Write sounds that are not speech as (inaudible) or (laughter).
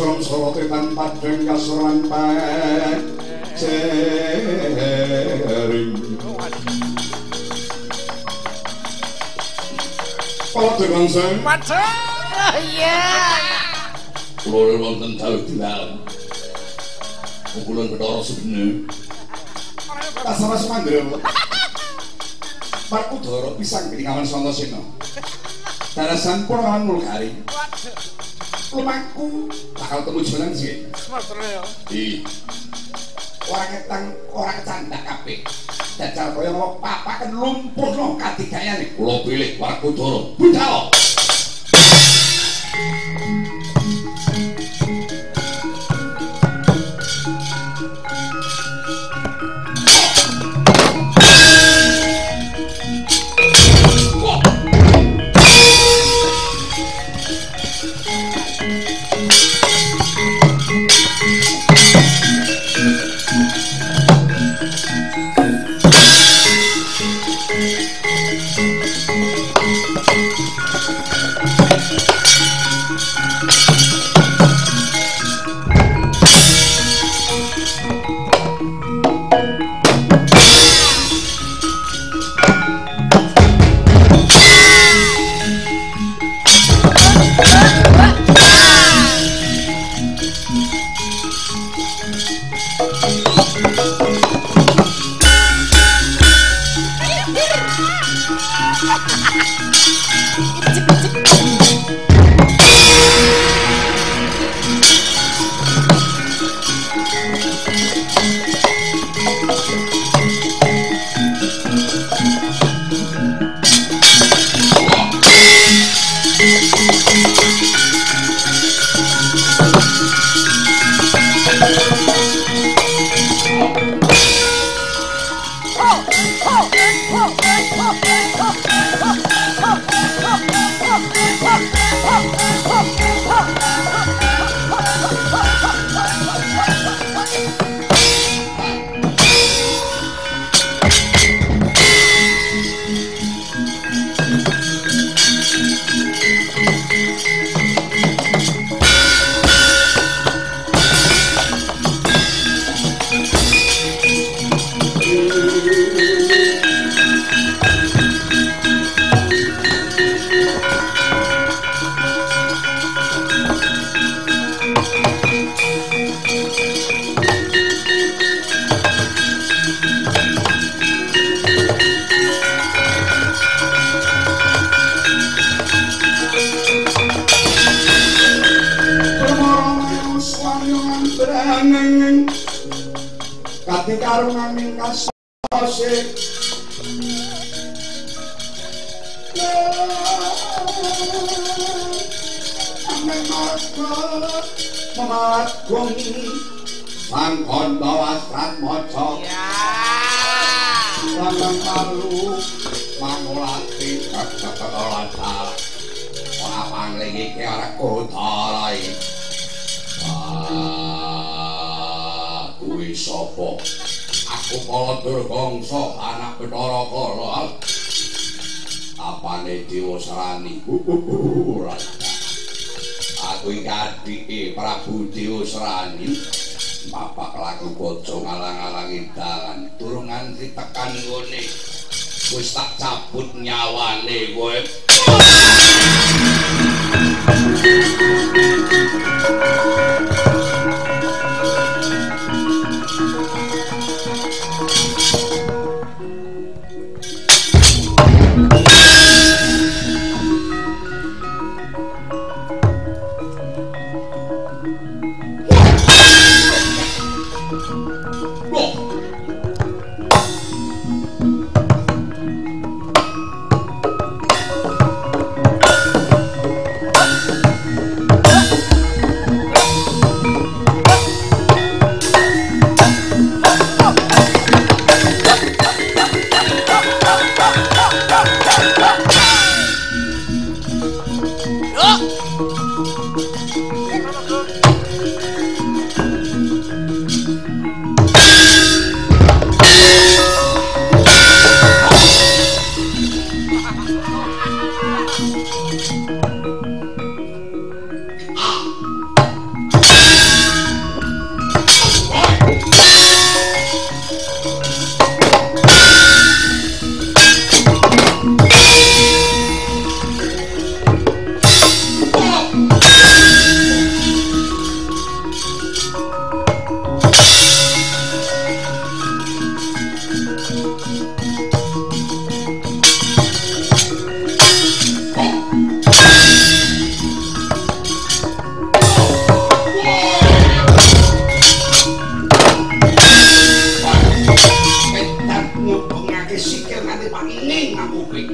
Suram sorote tanpa deng kasuran pek Jering Kala dengan sen Waduh Iya. Kulo wonten dalu dilal Kulon bedoro sebene Kasara semandra Marku doro pisang ketingawan Santosena. Darasan pun orang mulkari Lumaku bakal temu jalan sih. Di. Orang ketang, orang kecandak kape Dajal kaya mau papa kan lumpuh no katiganya nih pilih Marku doro Itu Budal Kati karungan ing kasose. Mamagung Sang kondo wasrat moco Langang malu Mangulati Kakakakakakaka Ora panglingi ke arah kotarai Ah, sapa? Aku Kala Durgangsa, anak Bathara Kala. Apane Dewa Serani? (laughs) Ora. Aku iki adike Prabu Dewa Serani. Bapak laku bojo ngalang-alangi dalan, durung nganti tekan ngene. Wis tak cabut nyawane kowe. Come on. 啊 (laughs) Aku klik.